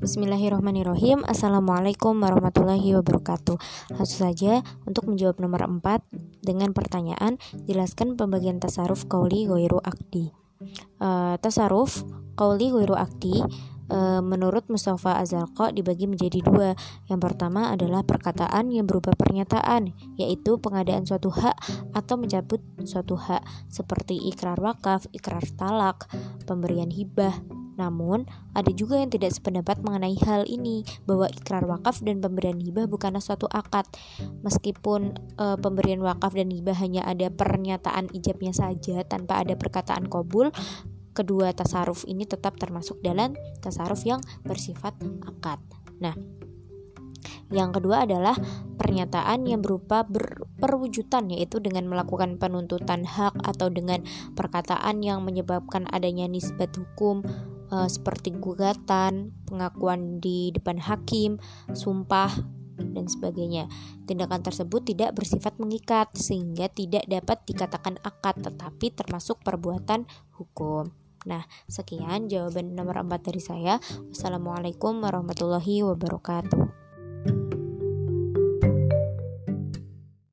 Bismillahirrahmanirrahim. Assalamualaikum warahmatullahi wabarakatuh. Langsung saja untuk menjawab nomor 4 Dengan pertanyaan Jelaskan pembagian tasaruf kauli goiru akdi. Uh, Tasaruf kauli goiru akdi uh, Menurut Mustafa Azalqa dibagi menjadi dua. Yang pertama adalah perkataan yang berupa pernyataan Yaitu pengadaan suatu hak atau mencabut suatu hak Seperti ikrar wakaf, ikrar talak, pemberian hibah namun, ada juga yang tidak sependapat mengenai hal ini, bahwa ikrar wakaf dan pemberian hibah bukanlah suatu akad. Meskipun e, pemberian wakaf dan hibah hanya ada pernyataan ijabnya saja tanpa ada perkataan kobul, kedua tasaruf ini tetap termasuk dalam tasaruf yang bersifat akad. Nah, yang kedua adalah pernyataan yang berupa perwujudan yaitu dengan melakukan penuntutan hak atau dengan perkataan yang menyebabkan adanya nisbat hukum uh, seperti gugatan, pengakuan di depan hakim, sumpah, dan sebagainya. Tindakan tersebut tidak bersifat mengikat sehingga tidak dapat dikatakan akad tetapi termasuk perbuatan hukum. Nah, sekian jawaban nomor 4 dari saya. Wassalamualaikum warahmatullahi wabarakatuh.